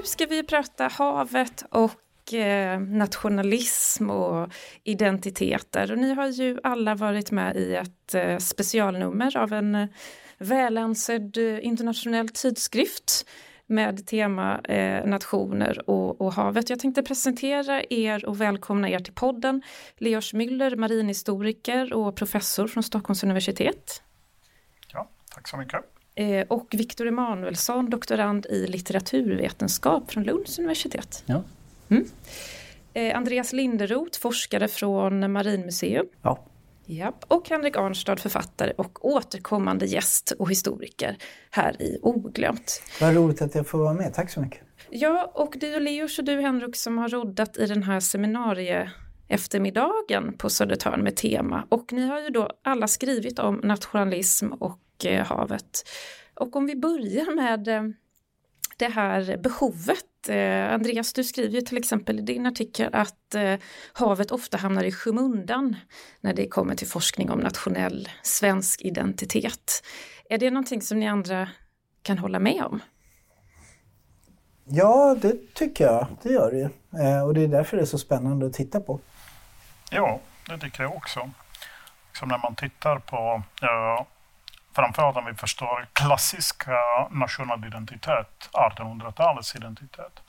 Nu ska vi prata havet och eh, nationalism och identiteter. Och ni har ju alla varit med i ett eh, specialnummer av en eh, välansedd eh, internationell tidskrift med tema eh, nationer och, och, havet. Jag tänkte presentera er och välkomna er till podden. Leos Müller, marinhistoriker och professor från Stockholms universitet. Ja, tack så mycket. Eh, och Viktor Emanuelsson, doktorand i litteraturvetenskap från Lunds universitet. Ja. Mm. Eh, Andreas Linderoth, forskare från Marinmuseum. Ja. Ja, och Henrik Arnstad, författare och återkommande gäst och historiker här i Oglömt. Vad roligt att jag får vara med, tack så mycket. Ja, och det är Leos och du Henrik som har roddat i den här seminarie eftermiddagen på Södertörn med tema. Och ni har ju då alla skrivit om nationalism och eh, havet. Och om vi börjar med eh, det här behovet. Eh, Andreas, du skriver ju till exempel i din artikel att havet ofta hamnar i skymundan när det kommer till forskning om nationell svensk identitet. Är det någonting som ni andra kan hålla med om? Ja, det tycker jag. Det gör det ju. Och det är därför det är så spännande att titta på. Ja, det tycker jag också. Som när man tittar på ja, framförallt om vi förstår klassisk nationell identitet, 1800-talets identitet.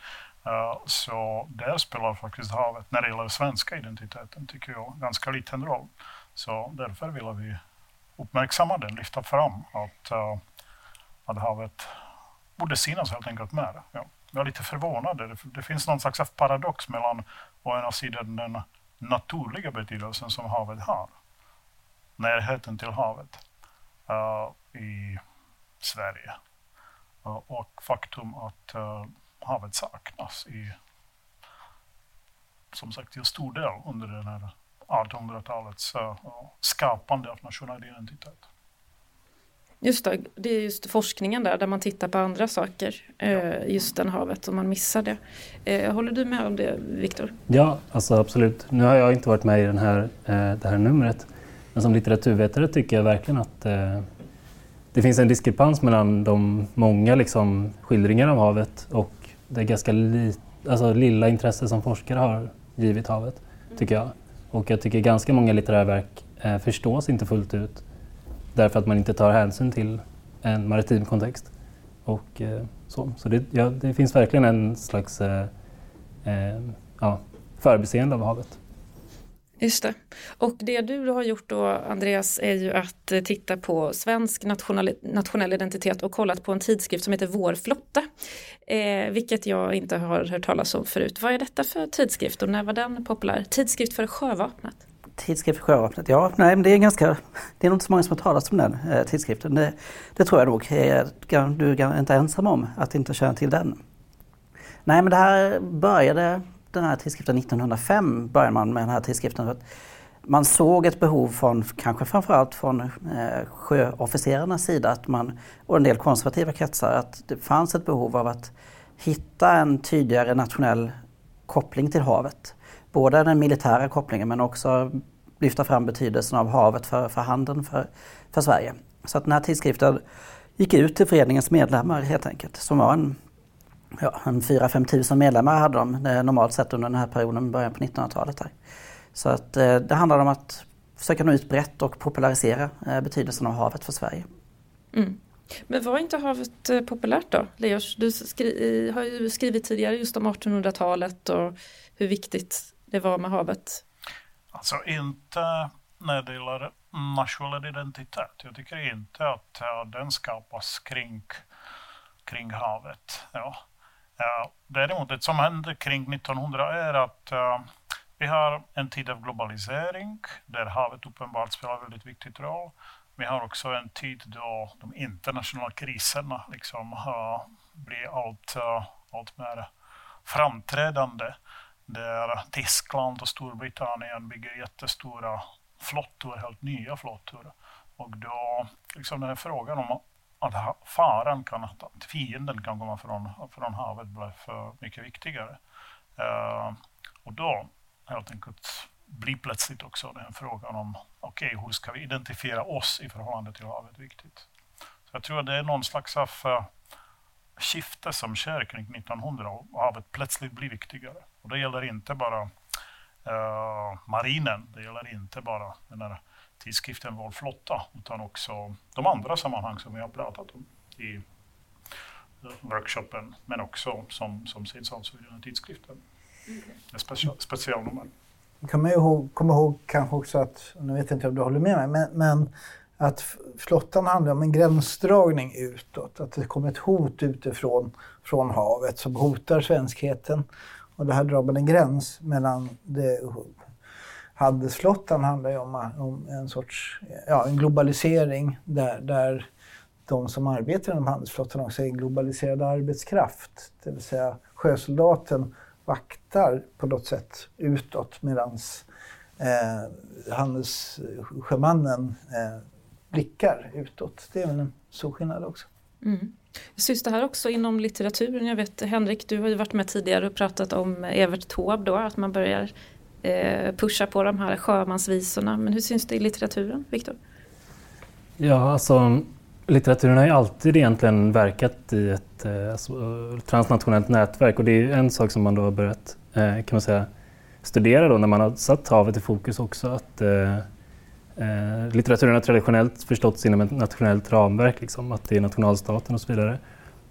Uh, så där spelar faktiskt havet, när det gäller svenska identiteten, tycker jag, ganska liten roll. Så därför vill vi uppmärksamma den, lyfta fram att, uh, att havet borde synas helt enkelt mer. Ja. Jag är lite förvånad. Det, det finns någon slags paradox mellan å ena sidan den naturliga betydelsen som havet har, närheten till havet, i Sverige. Uh, och faktum att uh, havet saknas i, som sagt, i stor del under den här 1800-talets skapande av nationell identitet. Just det, det är just forskningen där, där man tittar på andra saker, just den havet, och man missar det. Håller du med om det, Viktor? Ja, alltså absolut. Nu har jag inte varit med i den här, det här numret, men som litteraturvetare tycker jag verkligen att eh, det finns en diskrepans mellan de många liksom, skildringarna av havet och det ganska li, alltså, lilla intresse som forskare har givit havet, tycker jag. Och jag tycker ganska många litterära verk eh, förstås inte fullt ut därför att man inte tar hänsyn till en maritim kontext. Och, eh, så så det, ja, det finns verkligen en slags eh, eh ja, förbiseende av havet. Just det. Och det du har gjort då Andreas är ju att eh, titta på svensk nationell, nationell identitet och kollat på en tidskrift som heter Vår flotta. Eh, vilket jag inte har hört talas om förut. Vad är detta för tidskrift och när var den populär? Tidskrift för Sjövapnet? Tidskrift för Sjövapnet, ja nej, det är ganska, det är nog inte så många som har talat om den eh, tidskriften. Det, det, tror jag nog, du är inte ensam om att inte känna till den. Nej men det här började den här tidskriften 1905 började man med den här tidskriften. Man såg ett behov från, kanske framförallt från eh, sjöofficerarnas sida att man, och en del konservativa kretsar, att det fanns ett behov av att hitta en tydligare nationell koppling till havet. Både den militära kopplingen men också lyfta fram betydelsen av havet för, för handeln för, för Sverige. Så att den här tidskriften gick ut till föreningens medlemmar helt enkelt, som var en ja, en 4-5 tusen medlemmar hade de normalt sett under den här perioden, början på 1900-talet. Där. Så att, eh, det handlar om att försöka nå ut brett och popularisera eh, betydelsen av havet för Sverige. Mm. Men var inte havet eh, populärt då? Leos, du skri har ju skrivit tidigare just om 1800-talet och hur viktigt det var med havet. Alltså inte när det gäller nationell identitet. Jag tycker inte att den skapas kring, kring havet. Ja. Eh, däremot det som hände kring 1900 är att uh, vi har en tid av globalisering där havet uppenbart spelar en väldigt viktig roll. Vi har också en tid då de internationella kriserna liksom, uh, blir allt, uh, allt mer framträdande. Där Tyskland och Storbritannien bygger jättestora flottor, helt nya flottor. Och då, liksom den här frågan om att faran kan, att fienden kan komma från, från havet blev för mycket viktigare. Uh, och då helt enkelt blir plötsligt också den frågan om okej, okay, hur ska vi identifiera oss i förhållande till havet viktigt. Så jag tror att det är någon slags av uh, skifte som sker kring 1900 och havet plötsligt blir viktigare. Och det gäller inte bara uh, marinen, det gäller inte bara den här tidskriften Vår flotta, utan också de andra sammanhang som vi har pratat om i workshopen, men också som, som syns alltså i den här tidskriften. Mm. Special, specialnummer. Kan man ihåg, komma ihåg kanske också att, nu vet jag inte om du håller med mig, men, men att flottan handlar om en gränsdragning utåt. Att det kommer ett hot utifrån från havet som hotar svenskheten. Och det här drar man en gräns mellan det Handelsflottan handlar ju om, om en sorts ja, en globalisering där, där de som arbetar inom handelsflottan också är globaliserad arbetskraft. Det vill säga sjösoldaten vaktar på något sätt utåt medan eh, handelssjömannen eh, blickar utåt. Det är väl en stor skillnad också. Mm. Syns det här också inom litteraturen? Jag vet Henrik, du har ju varit med tidigare och pratat om Evert Taube då, att man börjar eh, pusha på de här sjömansvisorna. Men hur syns det i litteraturen, Viktor? Ja, alltså litteraturen har ju alltid egentligen verkat i ett eh, alltså, transnationellt nätverk och det är en sak som man då har börjat eh, kan man säga, studera då när man har satt havet i fokus också. Att, eh, eh, litteraturen har traditionellt förståtts inom ett nationellt ramverk, liksom, att det är nationalstaten och så vidare.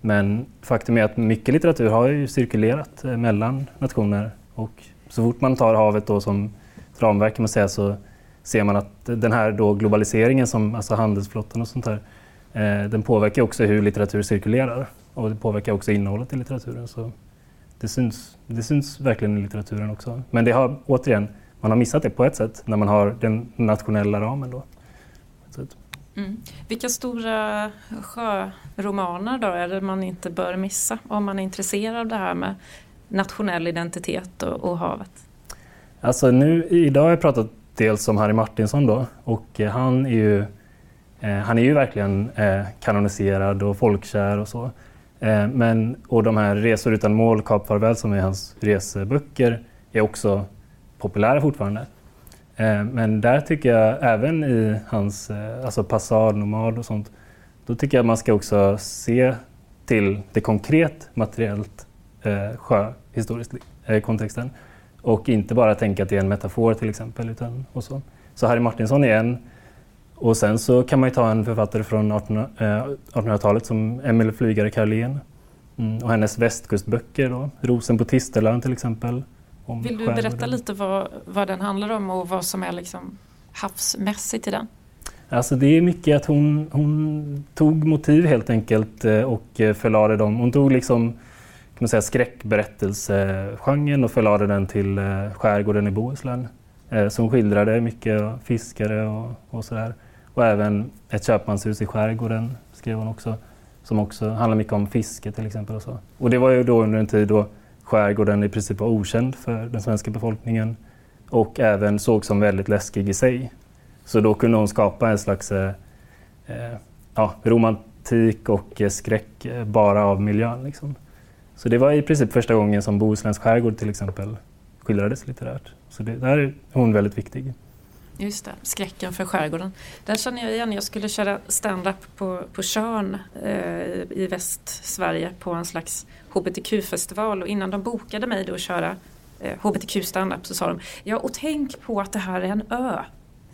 Men faktum är att mycket litteratur har ju cirkulerat eh, mellan nationer och så fort man tar havet då som ramverk kan man säga så ser man att den här då globaliseringen som alltså handelsflottan och sånt där Eh, den påverkar också hur litteratur cirkulerar och det påverkar också innehållet i litteraturen. Så det syns, det syns verkligen i litteraturen också. Men det har återigen, man har missat det på ett sätt när man har den nationella ramen. Då. Mm. Vilka stora sjöromaner då är det man inte bör missa om man är intresserad av det här med nationell identitet och, och havet? Alltså nu, idag har jag pratat dels om Harry Martinsson då och eh, han är ju Eh, han är ju verkligen eh, kanoniserad och folkkär och så. Eh, men, och de här Resor utan mål, Kap farväl som är hans reseböcker är också populära fortfarande. Eh, men där tycker jag även i hans eh, alltså Passad, Nomad och sånt, då tycker jag man ska också se till det konkret materiellt eh, sjöhistoriskt eh, kontexten och inte bara tänka att det är en metafor till exempel. Utan, och så. så Harry Martinsson är en och sen så kan man ju ta en författare från 1800-talet eh, som Emelie Flygare Karlén mm, och hennes västkustböcker, då. Rosen på Tisterland till exempel. Vill du berätta lite vad, vad den handlar om och vad som är liksom havsmässigt i den? Alltså det är mycket att hon, hon tog motiv helt enkelt eh, och eh, förlade dem. Hon tog liksom man säga, skräckberättelsegenren och förlade den till eh, skärgården i Bohuslän. Eh, som hon skildrade mycket fiskare och, och sådär. Och även ett köpmanshus i skärgården skrev hon också. Som också handlar mycket om fiske till exempel. Och, så. och det var ju då under en tid då skärgården i princip var okänd för den svenska befolkningen. Och även sågs som väldigt läskig i sig. Så då kunde hon skapa en slags eh, eh ja, romantik och skräck bara av miljön. Liksom. Så det var i princip första gången som Bohusläns skärgård till exempel skildrades litterärt. Så det, där är hon väldigt viktig. Just det, skräcken för skärgården. Den känner jag igen. Jag skulle köra stand-up på, på Tjörn eh, i Västsverige på en slags hbtq-festival och innan de bokade mig då att köra eh, hbtq-standup så sa de ja och tänk på att det här är en ö.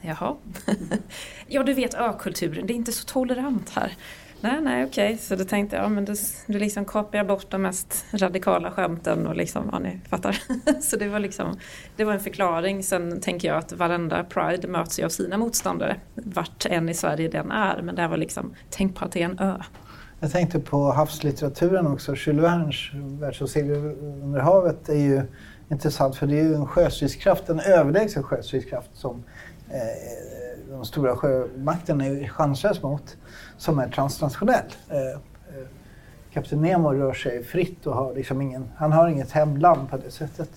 Jaha. ja du vet ökulturen, det är inte så tolerant här. Nej, nej, okej. Okay. Så då tänkte jag, ja, men du, du liksom kapar bort de mest radikala skämten och liksom, ja ni fattar. så det var liksom, det var en förklaring. Sen tänker jag att varenda Pride möts ju av sina motståndare. Vart än i Sverige den är. Men det här var liksom, tänk på att det är en ö. Jag tänkte på havslitteraturen också. Jules Vernes Världsosegling under havet är ju intressant för det är ju en sjöstridskraft, en överlägsen sjöstridskraft som eh, de stora sjömakterna är chanslös mot som är transnationell. Eh, eh, Kapten Nemo rör sig fritt och har liksom ingen, han har inget hemland på det sättet.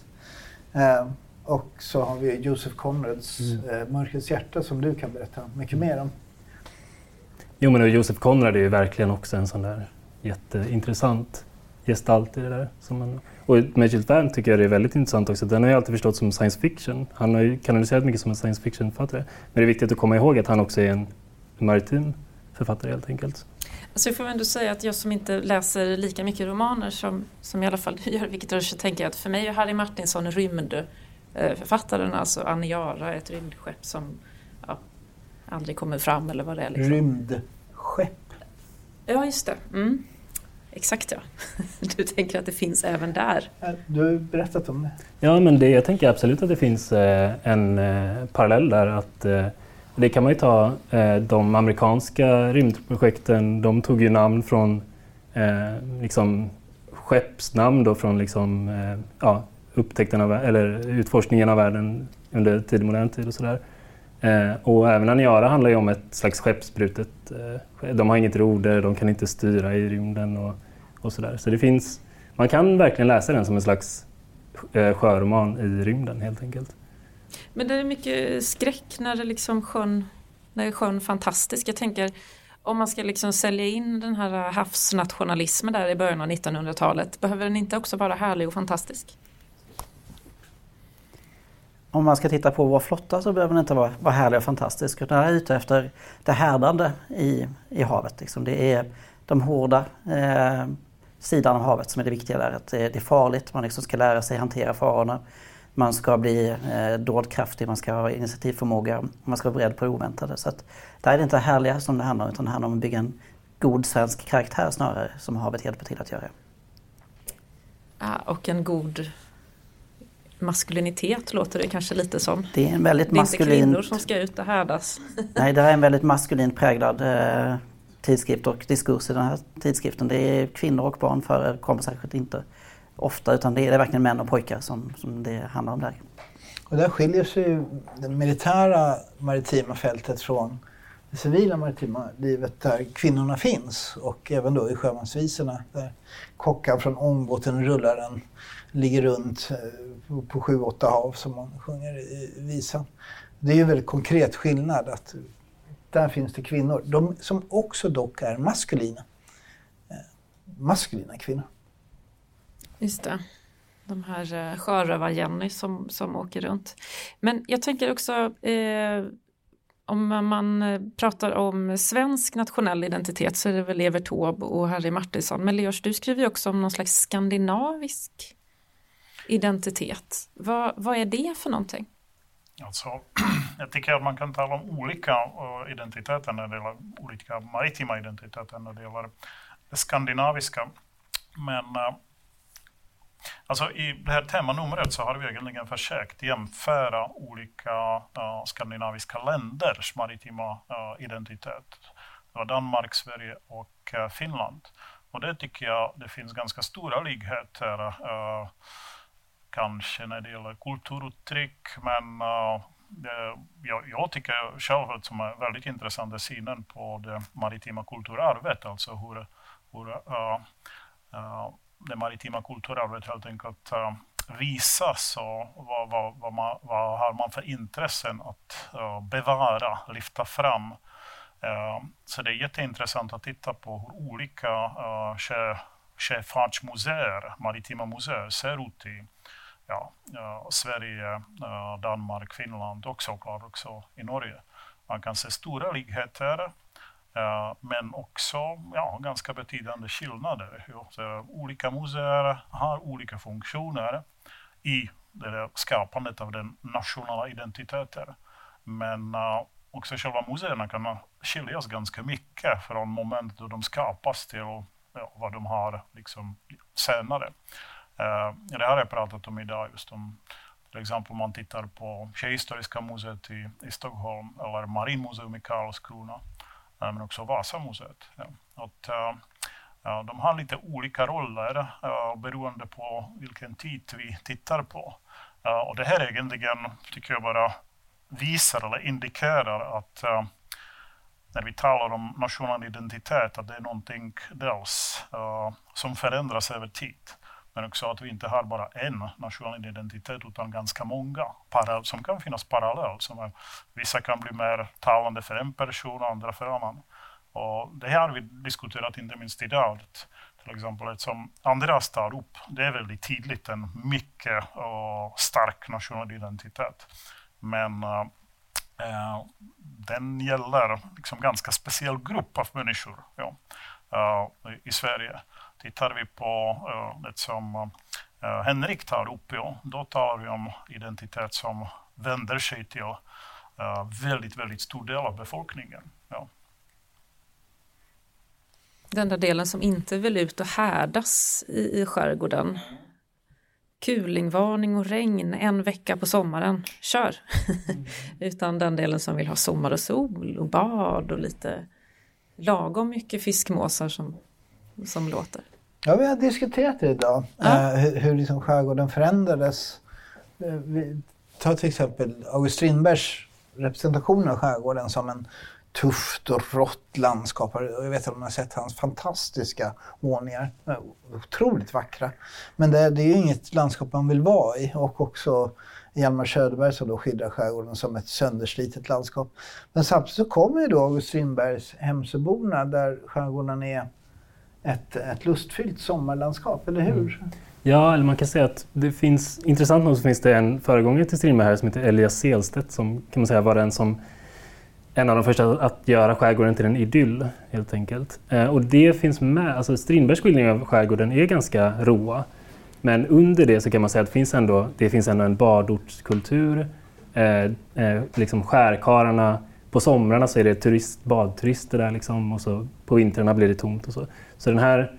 Eh, och så har vi Joseph Conrads mm. Mörkrets hjärta som du kan berätta mycket mer om. Jo men Joseph Conrad är ju verkligen också en sån där jätteintressant gestalt i det där. Som man, och med Jules Verne tycker jag det är väldigt intressant också. Den har jag alltid förstått som science fiction. Han har ju kanaliserat mycket som en science fiction-författare. Men det är viktigt att komma ihåg att han också är en maritim författare helt enkelt. Alltså jag får ändå säga att jag som inte läser lika mycket romaner som, som i alla fall gör, vilket så tänker jag att för mig är Harry Martinson rymdförfattaren, alltså Aniara, ett rymdskepp som ja, aldrig kommer fram eller vad det är. Liksom. Rymdskepp? Ja, just det. Mm. Exakt ja. Du tänker att det finns även där? Du har berättat om det. Ja, men det, jag tänker absolut att det finns eh, en eh, parallell där. att eh, det kan man ju ta, de amerikanska rymdprojekten, de tog ju namn från liksom skeppsnamn då från liksom, ja, upptäckten av, eller utforskningen av världen under tidig modern tid och sådär. Eh, och även Aniara handlar ju om ett slags skeppsbrutet, eh, de har inget roder, de kan inte styra i rymden och, och sådär. Så det finns, man kan verkligen läsa den som en slags eh, sjöroman i rymden helt enkelt. Men det är mycket skräck när det liksom sjön, när är sjön fantastisk. Jag tänker om man ska liksom sälja in den här havsnationalismen där i början av 1900-talet, behöver den inte också vara härlig och fantastisk? Om man ska titta på vår flotta så behöver den inte vara, vara härlig och fantastisk. Utan jag är ute efter det härdande i, i havet. Liksom. Det är de hårda eh, sidan av havet som är det viktiga där. Att det, det är farligt, man liksom ska lära sig hantera farorna. Man ska bli eh, dådkraftig, man ska ha initiativförmåga, man ska vara beredd på det oväntade. Så att, där är det inte härliga som det handlar om, utan det handlar om att bygga en god svensk karaktär snarare, som havet hjälper till att göra. Ja, och en god maskulinitet låter det kanske lite som. Det är en väldigt maskulin... Det är inte kvinnor som ska ut och härdas. Nej, det är en väldigt maskulint präglad eh, tidskrift och diskurs i den här tidskriften. Det är kvinnor och barn förekommer särskilt inte ofta utan det är verkligen män och pojkar som, som det handlar om där. Och där skiljer sig ju det militära maritima fältet från det civila maritima livet där kvinnorna finns och även då i sjömansvisorna där kockar från ångbåten Rullaren ligger runt eh, på sju, åtta hav som man sjunger i visan. Det är ju en väldigt konkret skillnad att där finns det kvinnor, de som också dock är maskulina. Eh, maskulina kvinnor. Just det. De här eh, sjörövar-Jenny som, som åker runt. Men jag tänker också eh, om man eh, pratar om svensk nationell identitet så är det väl Evert Taube och Harry Martinsson. Men Leos, du skriver ju också om någon slags skandinavisk identitet. Vad, vad är det för någonting? Alltså, jag tycker att man kan tala om olika eh, identiteter när det gäller olika maritima identiteter när det gäller det skandinaviska. Men eh, Alltså I det här temanumret så har vi egentligen försökt jämföra olika uh, skandinaviska länders maritima uh, identitet. Det var Danmark, Sverige och uh, Finland. Och det tycker jag det finns ganska stora likheter, uh, kanske när det gäller kulturuttryck, men eh, det, jag, jag, tycker själv att som är väldigt intressant synen på det maritima kulturarvet, alltså hur, hur eh, eh, det maritima kulturarvet helt enkelt uh, visas och vad, vad, vad, man, vad har man för intressen att uh, bevara, lyfta fram. Uh, så det är jätteintressant att titta på hur olika uh, sjöfartsmuseer, maritima museer ser ut i ja, Sverige, Danmark, Finland och såklart också i Norge. Man kan se stora likheter men också ja, ganska betydande skillnader. Så olika museer har olika funktioner i det skapandet av den nationella identiteten. Men uh, också själva museerna kan skiljas ganska mycket från moment då de skapas till ja, vad de har liksom, senare. Eh, det har jag pratat om idag, just om till exempel om man tittar på Sjöhistoriska museet i, i Stockholm eller Marinmuseum i Karlskrona eh, men också Vasamuseet. Ja. Att, uh, de har lite olika roller uh, beroende på vilken tid vi tittar på. Uh, och det här egentligen tycker jag bara visar eller indikerar att uh, när vi talar om nationell identitet, att det är någonting dels uh, som förändras över tid. Men också att vi inte har bara en nationell identitet utan ganska många parallell, som kan finnas parallellt. vissa kan bli mer talande för en person, och andra för en annan. Och det här har vi diskuterat inte minst idag. Till exempel som Andreas tar upp, det är väldigt tydligt en mycket uh, stark nationell identitet. Men uh, uh, den gäller liksom ganska speciell grupp av människor ja, i Sverige. Tittar vi på eh, det som eh, Henrik tar upp, ja, då talar vi om identitet som vänder sig till eh, väldigt, väldigt stor del av befolkningen. Ja. Den där delen som inte vill ut och härdas i, i skärgården. Kulingvarning och regn en vecka på sommaren, kör! Mm. Utan den delen som vill ha sommar och sol och bad och lite lagom mycket fiskmåsar som, som låter. Ja, vi har diskuterat det idag, ja. uh, hur, hur liksom skärgården förändrades. Vi, ta till exempel August Strindbergs representation av skärgården som en tufft och rått landskap. Jag vet att man har sett hans fantastiska målningar. Otroligt vackra. Men det, det är ju inget landskap man vill vara i. Och också Hjalmar Söderberg som då skildrar skärgården som ett sönderslitet landskap. Men samtidigt så kommer ju då August Strindbergs Hemsöborna där skärgården är ett, ett lustfyllt sommarlandskap, eller hur? Mm. Ja, eller man kan säga att det finns, intressant nog så finns det en föregångare till Strindberg här som heter Elias Selstedt som kan man säga var den som en av de första att göra skärgården till en idyll helt enkelt. Eh, och det finns med, alltså Strindbergs skildring av skärgården är ganska råa. Men under det så kan man säga att det finns ändå, det finns ändå en badortskultur. Eh, eh, liksom skärkararna, på somrarna så är det turist, badturister där liksom, och så på vintrarna blir det tomt och så. Så den här,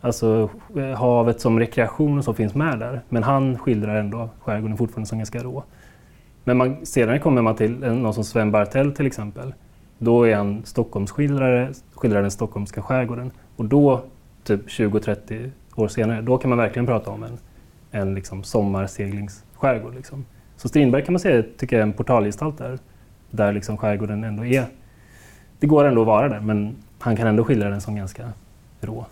alltså eh, havet som rekreation och så finns med där. Men han skildrar ändå skärgården fortfarande som ganska rå. Men man, senare kommer man till någon som Sven Bartell till exempel. Då är han Stockholmsskildrare, skildrar den stockholmska skärgården. Och då, typ 20-30 år senare, då kan man verkligen prata om en, en liksom sommarseglingsskärgård. Liksom. Så Strindberg kan man säga tycker jag är en portalgestalt där, där liksom skärgården ändå är... Det går ändå att vara där, men han kan ändå skildra den som ganska rå.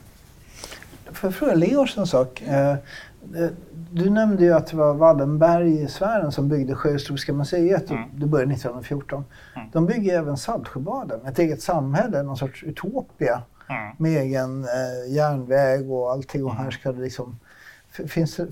Får jag fråga Leors en sak? Eh, Eh, du nämnde ju att det var Wallenberg-sfären som byggde Sjöhistoriska museet. Mm. Det började 1914. Mm. De bygger även Saltsjöbaden, ett eget samhälle, någon sorts utopia. Mm. Med egen eh, järnväg och allting. Och här mm. ska det liksom... Finns det,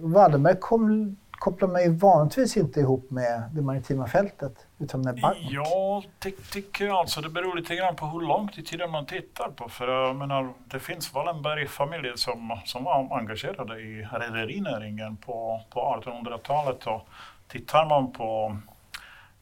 Wallenberg kom kopplar man ju vanligtvis inte ihop med det maritima fältet utan med bank. Ja, det tycker jag alltså. Det beror lite grann på hur långt i tiden man tittar på. För jag menar, det finns Wallenberg-familjer som, som var engagerade i rederinäringen på, på 1800-talet. Och tittar man på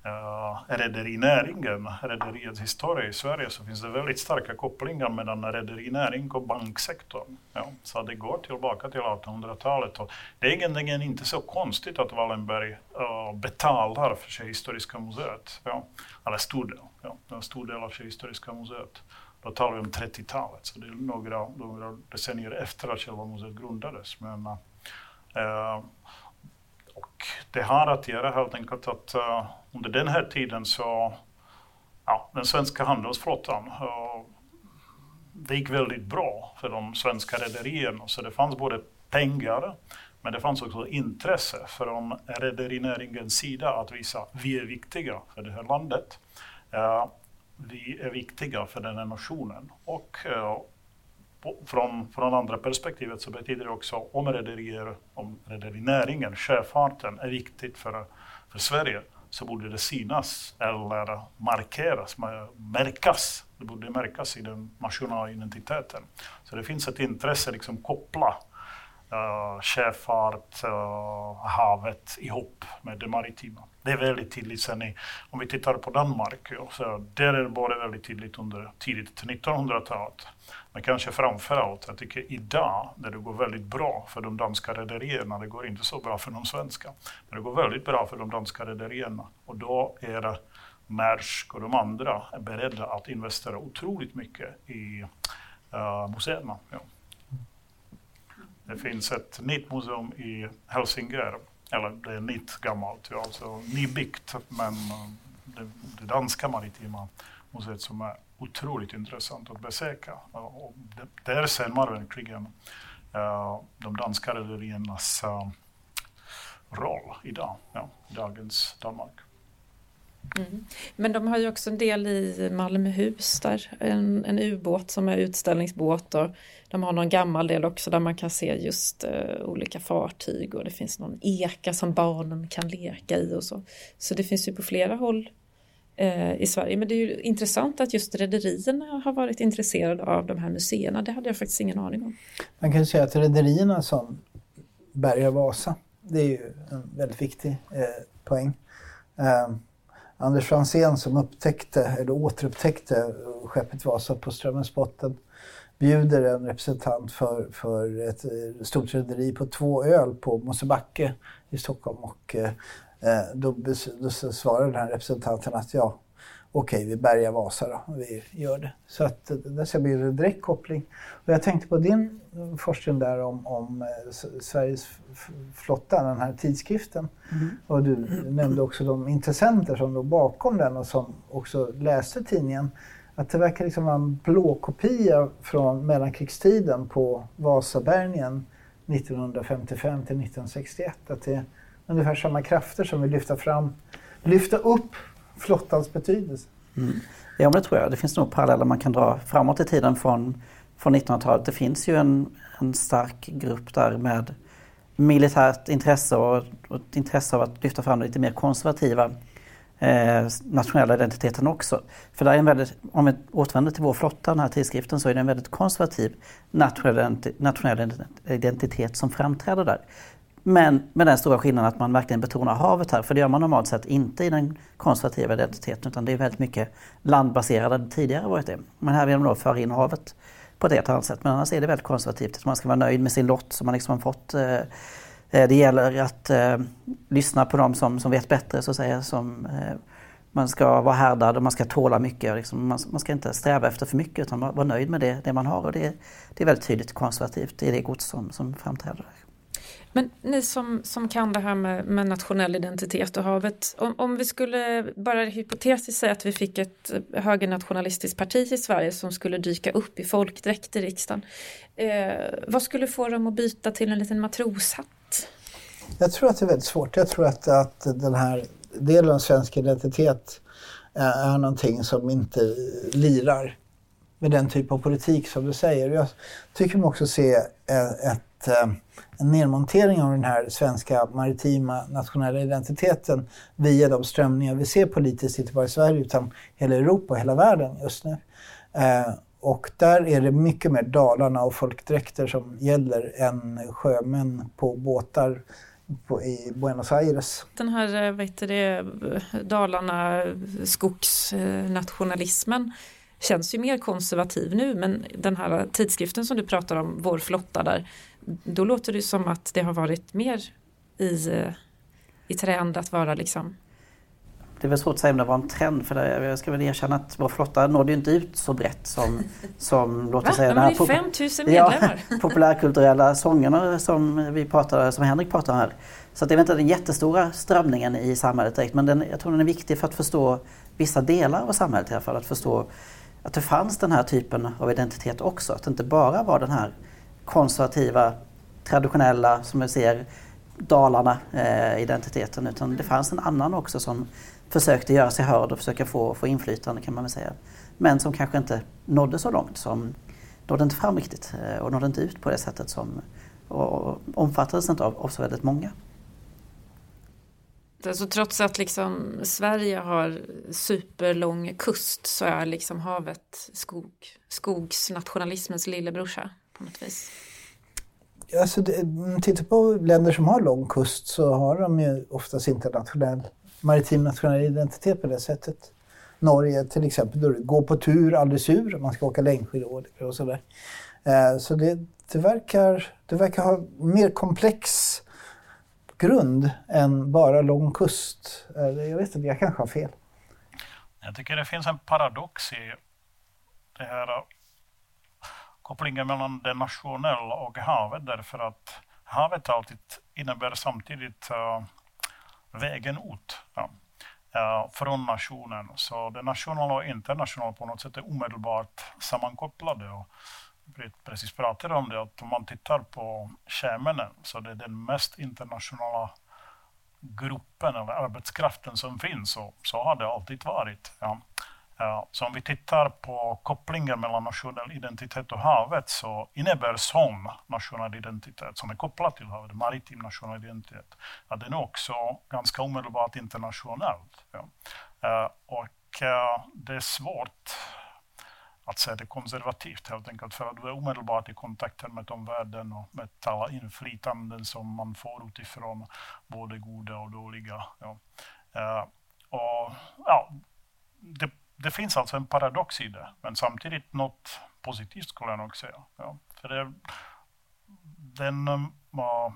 Eh, uh, rederinäringen, eh, rederiets historia i Sverige, så finns det väldigt starka kopplingar mellan rederinäring och banksektorn. Ja, så det går tillbaka till 1800-talet. Och det är egentligen inte så konstigt att Wallenberg uh, betalar för sig Historiska museet. Ja, eller stor del, ja, en stor del av Historiska museet. Då talar vi om 30-talet, så det är några, några decennier efter att själva museet grundades. Men, uh, det har att göra helt enkelt att uh, under den här tiden så, ja, den svenska handelsflottan, uh, det gick väldigt bra för de svenska rederierna. Så det fanns både pengar, men det fanns också intresse från rederinäringens sida att visa att vi är viktiga för det här landet. Uh, vi är viktiga för den här nationen. Och uh, från, från andra perspektivet så betyder det också om rederier, om rederinäringen, sjöfarten är viktigt för, för Sverige så borde det synas eller markeras, märkas. Det borde märkas i den nationella identiteten. Så det finns ett intresse liksom koppla uh, sjöfart, uh, havet ihop med det maritima. Det är väldigt tydligt sen i, om vi tittar på Danmark, så där är det både väldigt tydligt under tidigt 1900-talet. Men kanske framför allt, jag tycker idag, när det går väldigt bra för de danska rederierna, det går inte så bra för de svenska, men det går väldigt bra för de danska rederierna. Och då är Maersk och de andra beredda att investera otroligt mycket i uh, museerna. Ja. Det finns ett nytt museum i Helsingör, eller det är nytt gammalt, ja, alltså nybyggt, men eh, det, det danska maritima museet som är otroligt intressant att besöka. Och där ser man verkligen uh, de danska rederiernas uh, roll idag, ja, i dagens Danmark. Mm. Men de har ju också en del i Malmöhus där, en, en ubåt som är utställningsbåt och de har någon gammal del också där man kan se just uh, olika fartyg och det finns någon eka som barnen kan leka i och så. Så det finns ju på flera håll uh, i Sverige. Men det är ju intressant att just rederierna har varit intresserade av de här museerna. Det hade jag faktiskt ingen aning om. Man kan ju säga att rederierna som Berga Vasa, det är ju en väldigt viktig eh, poäng. Eh, Anders Franzén som upptäckte, eller återupptäckte skeppet Vasa på Strömmens botten bjuder en representant för, för ett eh, stort rederi på två öl på Mosebacke i Stockholm. Och, eh, eh då, då svarar den här representanten att ja, okej, vi bärgar Vasa då, vi gör det. Så att eh, där ser vi en direkt koppling. Och jag tänkte på din forskning där om, om Sveriges flotta, den här tidskriften. Mm. Och du nämnde också de intressenter som låg bakom den och som också läste tidningen. Att det verkar liksom vara en blåkopia från mellankrigstiden på Vasabärgningen 1955 till 1961. Att det är ungefär samma krafter som vill lyfta fram, lyfta upp flottans betydelse. Mm. Ja, men det tror jag. Det finns nog paralleller man kan dra framåt i tiden från, från 1900-talet. Det finns ju en, en stark grupp där med militärt intresse och, och ett intresse av att lyfta fram lite mer konservativa eh, nationella identiteten också. För där är en väldigt, om vi återvänder till vår flotta, den här tidskriften, så är det en väldigt konservativ nationell, nationell identitet som framträder där. Men med den stora skillnaden att man verkligen betonar havet här, för det gör man normalt sett inte i den konservativa identiteten utan det är väldigt mycket landbaserade tidigare varit det. Men här vill man då föra in havet på ett helt annat sätt. Men annars är det väldigt konservativt. Man ska vara nöjd med sin lott som man liksom har fått. Eh, eh, det gäller att eh, lyssna på dem som, som vet bättre så att säga. Som, eh, man ska vara härdad och man ska tåla mycket. Liksom, man, man, ska inte sträva efter för mycket utan vara nöjd med det, det man har. Och det, det är väldigt tydligt konservativt i det gods som, som framträder. Men ni som, som kan det här med, med nationell identitet och havet, om, om vi skulle bara hypotetiskt säga att vi fick ett högernationalistiskt parti i Sverige som skulle dyka upp i folkdräkt i riksdagen. Eh, vad skulle få dem att byta till en liten matroshatt? Jag tror att det är väldigt svårt. Jag tror att, att den här delen av svensk identitet är, är någonting som inte lirar med den typ av politik som du säger. Jag tycker man också se eh, ett, att eh, en nedmontering av den här svenska maritima nationella identiteten via de strömningar vi ser politiskt, inte bara i Sverige utan hela Europa och hela världen just nu. Eh, och där är det mycket mer Dalarna och folkdräkter som gäller än sjömän på båtar på, i Buenos Aires. Den här eh, vad heter det, Dalarna skogsnationalismen känns ju mer konservativ nu men den här tidskriften som du pratar om, Vår flotta där, då låter det som att det har varit mer i, i trend att vara liksom det är väl svårt att säga om det var en trend för det, jag ska väl erkänna att vår flotta nådde ju inte ut så brett som, som låt oss säga, den här pop 5000 medlemmar. Ja, populärkulturella sångerna som, vi pratade, som Henrik pratade om här. Så det är inte den jättestora strömningen i samhället direkt men den, jag tror den är viktig för att förstå vissa delar av samhället i alla fall. Att förstå att det fanns den här typen av identitet också. Att det inte bara var den här konservativa, traditionella, som vi ser, Dalarna-identiteten. Eh, utan det fanns en annan också som försökte göra sig hörd och försöka få, få inflytande kan man väl säga. Men som kanske inte nådde så långt, som nådde inte fram riktigt eh, och nådde inte ut på det sättet som och omfattades inte av, av så väldigt många. Alltså, trots att liksom Sverige har superlång kust så är liksom havet skog, skogsnationalismens lillebrorsa på något vis. Alltså, tittar på länder som har lång kust så har de ju oftast inte nationell, maritim nationell identitet på det sättet. Norge till exempel, då går på tur, aldrig sur, man ska åka längdskidor och sådär. Eh, så det, det, verkar, det verkar ha mer komplex grund än bara lång kust. Eh, jag vet inte, jag kanske har fel. Jag tycker det finns en paradox i det här eh, kopplingen mellan det nationella och havet därför att havet alltid innebär samtidigt uh, vägen ut ja, uh, från nationen. Så det nationella och internationella på något sätt är omedelbart sammankopplade. Och Britt precis pratade om det, att om man tittar på sjömännen så det är den mest internationella gruppen eller arbetskraften som finns. Och så har det alltid varit. Ja. Så om vi tittar på kopplingen mellan nationell identitet och havet så innebär som nationell identitet, som är kopplad till havet, maritim nationell identitet, att den är också ganska omedelbart internationellt. Ja. Eh, och eh, det är svårt att se det konservativt helt enkelt för att du är omedelbart i kontakten med omvärlden och med alla inflytanden som man får utifrån, både goda och dåliga. Ja. Uh, och, ja, det, det, finns alltså en paradox i det, men samtidigt något positivt skulle jag nog säga. Ja. För det, den, uh,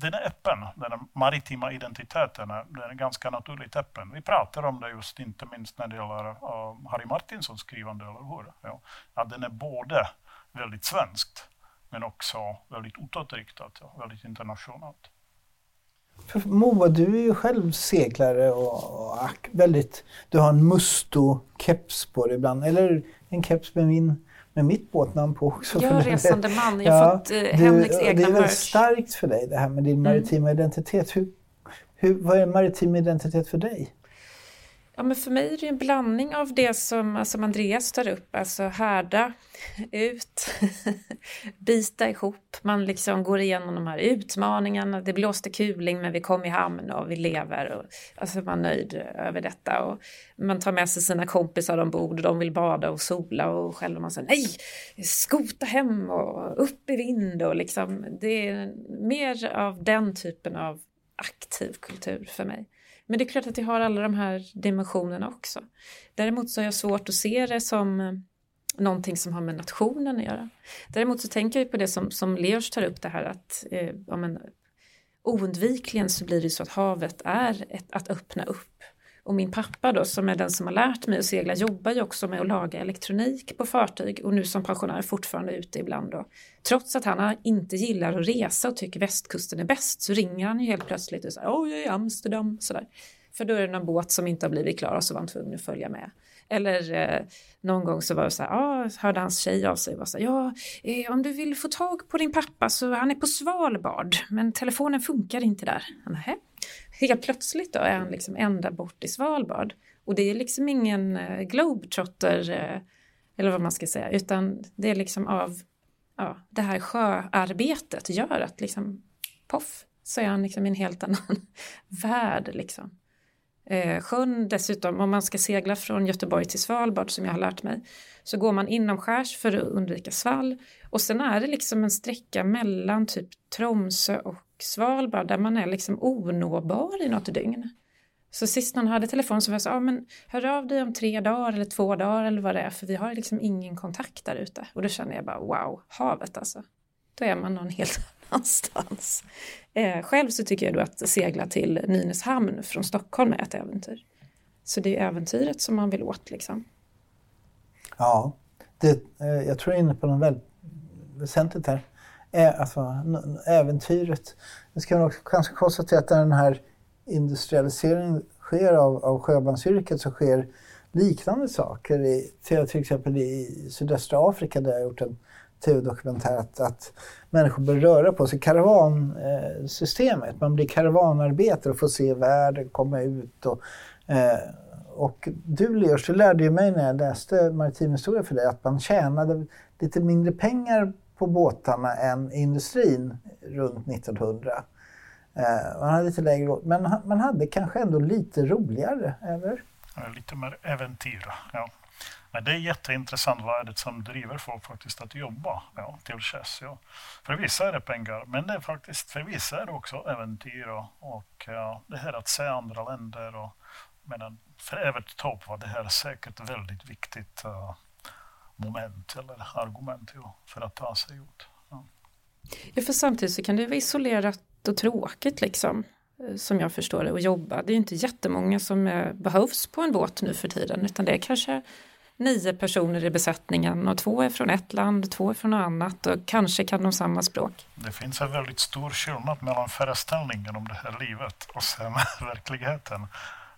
den är öppen, den maritima identiteten är, den är ganska naturligt öppen. Vi pratar om det just inte minst när det gäller uh, Harry Martinsons skrivande, eller hur? Ja, att den är både väldigt svenskt men också väldigt utåtriktat, ja, väldigt internationellt. För Moa, du är ju själv seglare och, och väldigt, du har en Musto-keps på dig ibland, eller en keps med min med mitt båtnamn på också. Jag är resande man, jag har ja, fått eh, Henriks egna Det är väldigt starkt för dig det här med din mm. maritima mm. identitet. Hur, hur, vad är en maritim identitet för dig? Ja, men för mig är det en blandning av det som, alltså, som Andreas tar upp, alltså härda ut, bita ihop, man liksom går igenom de här utmaningarna, det blåste kuling men vi kom i hamn och vi lever och alltså man är nöjd över detta. Och man tar med sig sina kompisar ombord och de vill bada och sola och själv man säger nej, skota hem och upp i vind. Och liksom det är mer av den typen av aktiv kultur för mig. Men det är klart att det har alla de här dimensionerna också. Däremot så har jag svårt att se det som eh, någonting som har med nationen att göra. Däremot så tänker jag på det som, som Leos tar upp det här att eh, ja, men, oundvikligen så blir det så att havet är ett, att öppna upp. Och min pappa då som är den som har lärt mig att segla jobbar ju också med att laga elektronik på fartyg och nu som pensionär fortfarande ute ibland då. Trots att han inte gillar att resa och tycker västkusten är bäst så ringer han ju helt plötsligt och säger åh jag är i Amsterdam sådär. För då är det någon båt som inte har blivit klar och så var han tvungen att följa med. Eller eh, någon gång så var det så här, ah, hörde hans tjej av sig och var så här, ja, eh, om du vill få tag på din pappa så han är på Svalbard, men telefonen funkar inte där. Nähä. Helt plötsligt då är han liksom ända bort i Svalbard. Och det är liksom ingen eh, globetrotter, eh, eller vad man ska säga, utan det är liksom av ja, det här sjöarbetet gör att liksom poff så är han liksom i en helt annan värld liksom. Eh, sjön dessutom, om man ska segla från Göteborg till Svalbard som jag har lärt mig, så går man inomskärs för att undvika svall. Och sen är det liksom en sträcka mellan typ Tromsö och Svalbard där man är liksom onåbar i något dygn. Så sist någon hade telefon så var jag så, ja men hör av dig om tre dagar eller två dagar eller vad det är för vi har liksom ingen kontakt där ute. Och då känner jag bara wow, havet alltså. Då är man någon helt annanstans. Eh, själv så tycker jag då att segla till Nynäshamn från Stockholm är ett äventyr. Så det är äventyret som man vill åt liksom. Ja, det, eh, jag tror jag är inne på något väldigt väsentligt här. Eh, alltså, äventyret. Nu ska man också kanske konstatera att den här industrialiseringen sker av, av sjömansyrket så sker liknande saker. I, till exempel i sydöstra Afrika där jag har gjort en tv-dokumentär att, att människor börjar röra på sig. Karavansystemet, man blir karavanarbetare och får se världen, komma ut. Och, eh, och du Leos, du lärde ju mig när jag läste maritim historia för dig att man tjänade lite mindre pengar på båtarna än industrin runt 1900. Eh, man hade lite lägre men man hade kanske ändå lite roligare, eller? Lite mer äventyr, ja. Men det är jätteintressant vad är det som driver folk faktiskt att jobba ja, till Chess. Ja. För vissa är det pengar, men det är faktiskt, för vissa är det också äventyr och, och ja, det här att se andra länder. Och, medan, för Evert Taube var det här säkert väldigt viktigt uh, moment eller argument ja, för att ta sig ut. Ja. ja, för samtidigt så kan det vara isolerat och tråkigt liksom eh, som jag förstår det, att jobba. Det är inte jättemånga som eh, behövs på en båt nu för tiden, utan det är kanske nio personer i besättningen och två är från ett land, två är från något annat och kanske kan de samma språk. Det finns en väldigt stor skillnad mellan föreställningen om det här livet och sen verkligheten.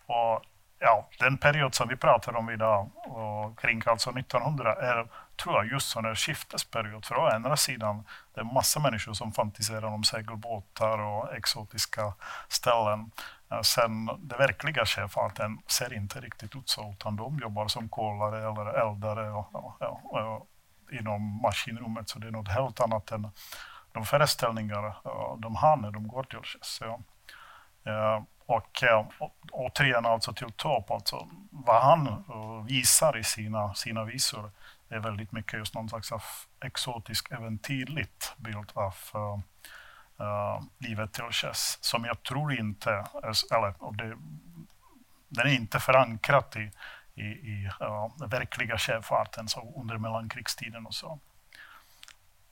Och ja, den period som vi pratar om idag, och kring alltså 1900, är tror jag just sån här skiftesperiod. För å ena sidan, det är massa människor som fantiserar om segelbåtar och exotiska ställen. Sen den verkliga sjöfarten ser inte riktigt ut så, utan de jobbar som kolare eller eldare och, och, och, inom maskinrummet, så det är något helt annat än de föreställningar de har när de går till sjöss. Ja. Och eh, återigen alltså till Top, alltså vad han eh, visar i sina, sina visor är väldigt mycket just någon slags av exotisk, äventyrligt bild av uh, livet till sjöss som jag tror inte, eller det, den är inte förankrad i, i, i uh, den verkliga sjöfarten så under mellankrigstiden och så.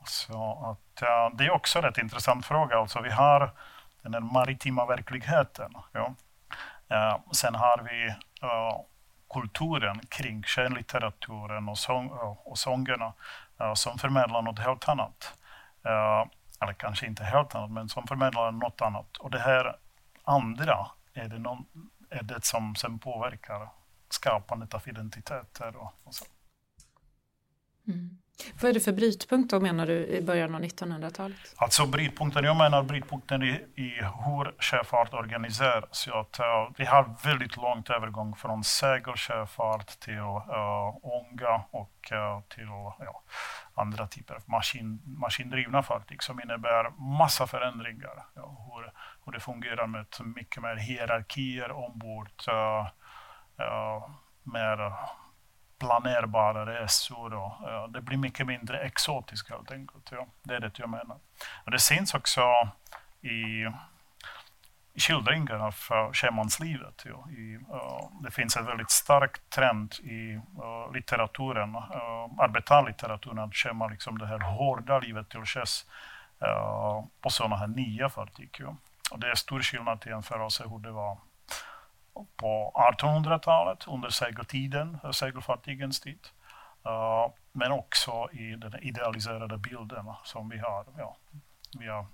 Så att, uh, det är också en rätt intressant fråga. Alltså vi har den här maritima verkligheten. Ja. Uh, sen har vi uh, kulturen kring skönlitteraturen och, sång, eh, och sångerna uh, som förmedlar något helt annat. Eller kanske inte helt annat, men som förmedlar något annat. Och det här andra är det, någon, är det som sen påverkar skapandet av identiteter och, och så. Mm. Vad är det för brytpunkt då menar du i början av 1900-talet? Alltså brytpunkten, jag menar brytpunkten i, i hur sjöfart organiseras. Att, uh, vi har väldigt långt övergång från segelsjöfart till uh, ånga och uh, till ja, andra typer av maskin, maskindrivna fartyg som liksom innebär massa förändringar. Ja, hur, hur det fungerar med mycket mer hierarkier ombord, eh, uh, uh, mer planerbara resor. Och, ja, det blir mycket mindre exotiskt helt enkelt. Ja. Det är det jag menar. Och det syns också i, skildringar av sjömanslivet. Ja. I, uh, det finns en väldigt stark trend i uh, litteraturen, uh, arbetarlitteraturen, att skämma liksom det här hårda livet till sjöss uh, på sådana här nya fartyg. Ja. Och det är stor skillnad jämfört med hur det var på 1800-talet under segeltiden, eh, segelfartygens tid. Uh, men också i den idealiserade bilden som vi har. Ja, vi har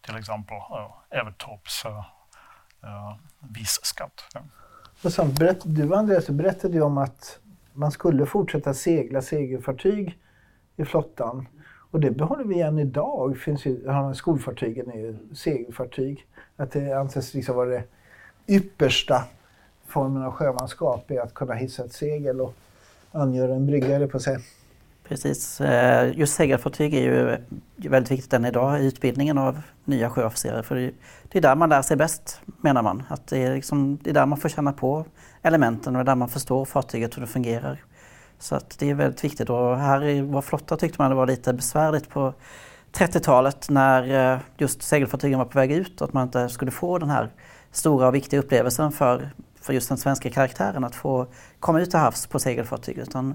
till exempel uh, Evertops uh, visskatt. Ja. Sen du Andreas berättade ju om att man skulle fortsätta segla segelfartyg i flottan. Och det behåller vi än idag. Finns ju, skolfartygen är ju segelfartyg. Att det anses liksom vara det yppersta formen av sjömanskap är att kunna hissa ett segel och angöra en brygga, på sig. Precis. Eh, just segelfartyg är ju väldigt viktigt än idag i utbildningen av nya sjöofficerare. För det är där man lär sig bäst, menar man. Att det, är liksom, det är där man får känna på elementen och det är där man förstår fartyget hur det fungerar. Så att det är väldigt viktigt. Och här i vår flotta tyckte man det var lite besvärligt på 30-talet när eh, just segelfartygen var på väg ut att man inte skulle få den här stora och viktiga upplevelsen för, för just den svenska karaktären att få komma ut till havs på segelfartyg. Utan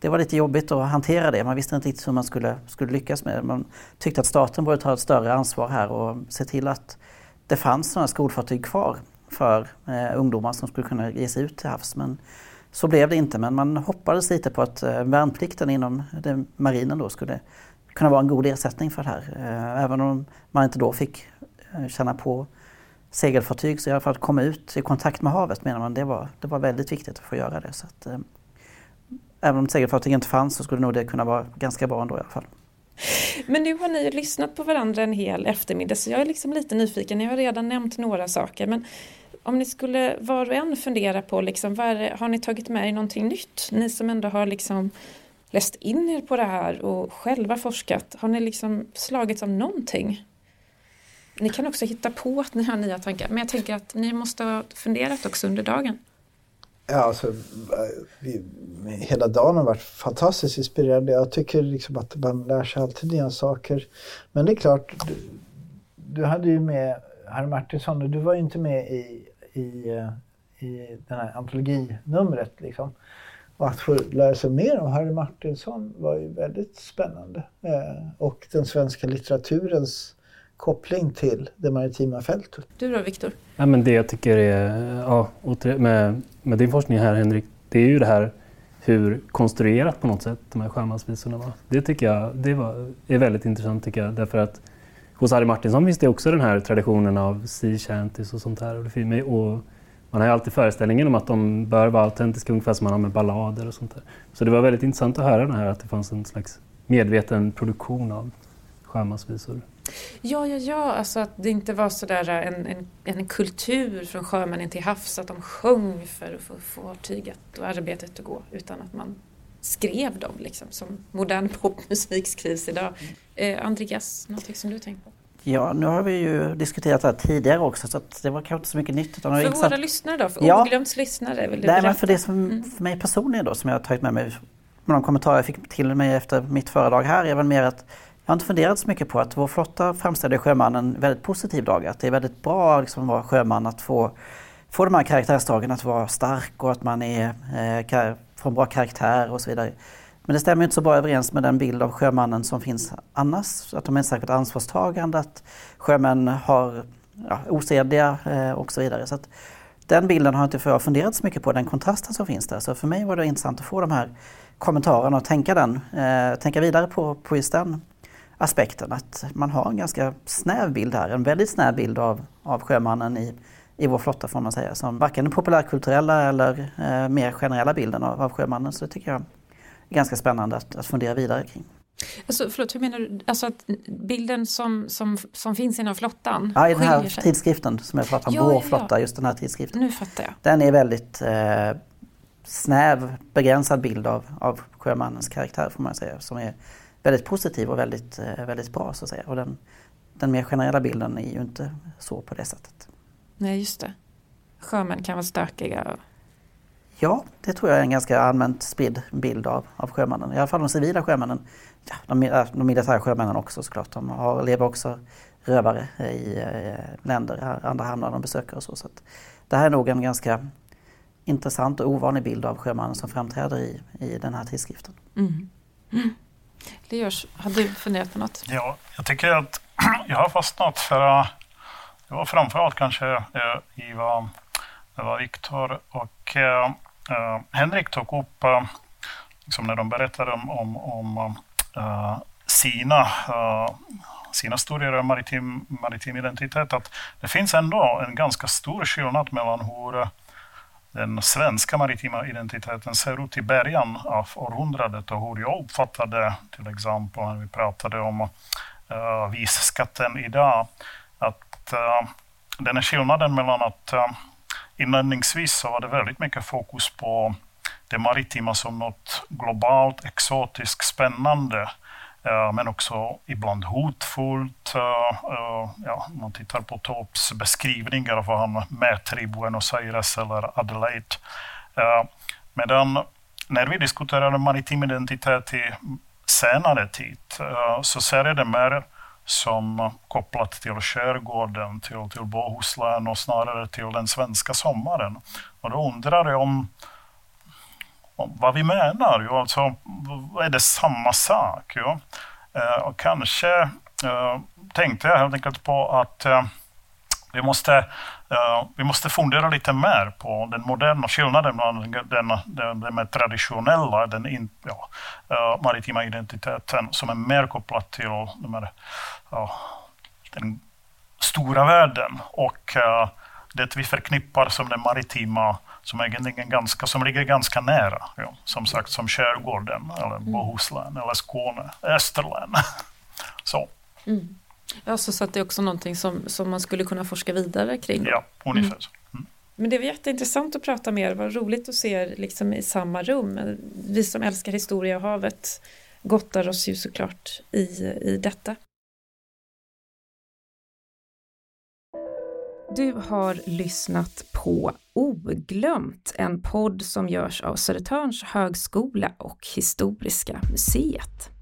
det var lite jobbigt att hantera det. Man visste inte riktigt hur man skulle, skulle lyckas med det. Man tyckte att staten borde ta ett större ansvar här och se till att det fanns sådana skolfartyg kvar för eh, ungdomar som skulle kunna ge sig ut till havs. Men så blev det inte, men man hoppades lite på att eh, värnplikten inom det, marinen då skulle kunna vara en god ersättning för det här. Eh, även om man inte då fick eh, känna på segelfartyg, så i alla fall att komma ut i kontakt med havet menar man, det var, det var väldigt viktigt att få göra det. Så att, eh, även om segelfartyg inte fanns så skulle nog det kunna vara ganska bra ändå i alla fall. Men nu har ni lyssnat på varandra en hel eftermiddag så jag är liksom lite nyfiken. Ni har redan nämnt några saker men om ni skulle var och en fundera på liksom, det, har ni tagit med er någonting nytt? Ni som ändå har liksom läst in er på det här och själva forskat. Har ni liksom slagits av någonting? Ni kan också hitta på att ni har nya tankar, men jag tänker att ni måste ha funderat också under dagen. Ja, alltså, vi, hela dagen har varit fantastiskt inspirerande. Jag tycker liksom att man lär sig alltid nya saker. Men det är klart, du, du hade ju med Harry Martinsson och du var ju inte med i, i, i den här antologinumret. Liksom. Och att få lära sig mer om Harry Martinsson var ju väldigt spännande. Eh, och den svenska litteraturens koppling till det maritima fältet. Du då Viktor? Ja, men det jag tycker är, ja, med, med din forskning här Henrik, det är ju det här hur konstruerat på något sätt de här sjömansvisorna var. Det tycker jag det var, är väldigt intressant tycker jag därför att hos Harry Martinsson finns det också den här traditionen av sea shanties och sånt här. Och, man har ju alltid föreställningen om att de bör vara autentiska, ungefär som man har med ballader och sånt där. Så det var väldigt intressant att höra det här, att det fanns en slags medveten produktion av sjömansvisor. Ja, ja, ja, alltså att det inte var sådär en, en, en kultur från sjömännen till havs, att de sjöng för att få fartyget och arbetet att gå, utan att man skrev dem liksom, som modern popmusik skrivs idag. Eh, Andreas, någonting som du tänkt på? Ja, nu har vi ju diskuterat det här tidigare också så det var kanske inte så mycket nytt. Utan för intressant... våra lyssnare då, för ja. oglömts lyssnare? Vill du Nej, men för det som mm. för mig personligen då som jag har tagit med mig med de kommentarer jag fick till mig efter mitt föredrag här är väl mer att jag har inte funderat så mycket på att vår flotta framställer sjömannen väldigt positiv dag. Att det är väldigt bra liksom, att vara sjöman, att få, få de här karaktärsdragen, att vara stark och att man är, eh, får en bra karaktär och så vidare. Men det stämmer inte så bra överens med den bild av sjömannen som finns annars. Att de är särskilt ansvarstagande, att sjömän har ja, osedliga eh, och så vidare. Så att den bilden har inte jag funderat så mycket på, den kontrasten som finns där. Så för mig var det intressant att få de här kommentarerna och tänka, den, eh, tänka vidare på, på just den aspekten. Att man har en ganska snäv bild här, en väldigt snäv bild av, av sjömannen i, i vår flotta får man säga. Som varken den populärkulturella eller eh, mer generella bilden av, av sjömannen. Så det tycker jag är ganska spännande att, att fundera vidare kring. Alltså, förlåt, hur menar du? Alltså att bilden som, som, som finns inom flottan Ja, i den här sig. tidskriften som jag pratar om, ja, Vår ja, flotta, just den här tidskriften. Nu fattar jag. Den är väldigt eh, snäv, begränsad bild av, av sjömannens karaktär får man säga. Som är väldigt positiv och väldigt, eh, väldigt bra så att säga. Och den, den mer generella bilden är ju inte så på det sättet. Nej, just det. Sjömän kan vara stökiga. Ja, det tror jag är en ganska allmänt spridd bild av, av sjömannen. I alla fall de civila sjömännen. Ja, de, äh, de militära sjömännen också såklart. De har, lever också rövare i eh, länder, andra hamnar de besöker och så. så det här är nog en ganska intressant och ovanlig bild av sjömannen som framträder i, i den här tidskriften. Mm. Mm. Leos, har du funderat på något? Ja, jag tycker att jag har fastnat för, eh, det var framförallt kanske eh, i vad, var Viktor och eh, eh, Henrik tog upp, eh, liksom när de berättade om, om, om eh, sina, uh, sina studier av maritim, maritim identitet, att det finns ändå en ganska stor skillnad mellan hur den svenska maritima identiteten ser ut i början av århundradet och hur jag uppfattade till exempel när vi pratade om uh, visskatten idag. Att uh, den är skillnaden mellan att uh, inledningsvis så var det väldigt mycket fokus på det maritima som något globalt, exotiskt, spännande Eh, men också ibland hotfullt. Eh, eh, ja, man tittar på Taubes beskrivningar av vad han mäter i Buenos Aires eller Adelaide. Medan när vi diskuterar maritim identitet i senare tid så ser jag det mer som kopplat till skärgården, till, till Bohuslän och snarare till den svenska sommaren. Och då undrar jag om vad vi menar. Jo, alltså, är det samma sak? Jo? Eh, och kanske eh, tänkte jag helt enkelt på att eh, vi måste, eh, vi måste fundera lite mer på den moderna skillnaden mellan den, den, den mer traditionella, den in, ja, eh, maritima identiteten som är mer kopplad till de här, ja, den stora världen och det vi förknippar som den maritima som, egentligen ganska, som ligger ganska nära, ja, som sagt som skärgården, eller mm. Bohuslän, eller Skåne, Österlen. så. Mm. Ja, så, så att det är också någonting som, som man skulle kunna forska vidare kring. Ja, ungefär så. Mm. mm. Men det var jätteintressant att prata med er, vad roligt att se er liksom i samma rum. Vi som älskar historia och havet gottar oss ju såklart i, i detta. Du har lyssnat på Oglömt, en podd som görs av Södertörns högskola och Historiska museet.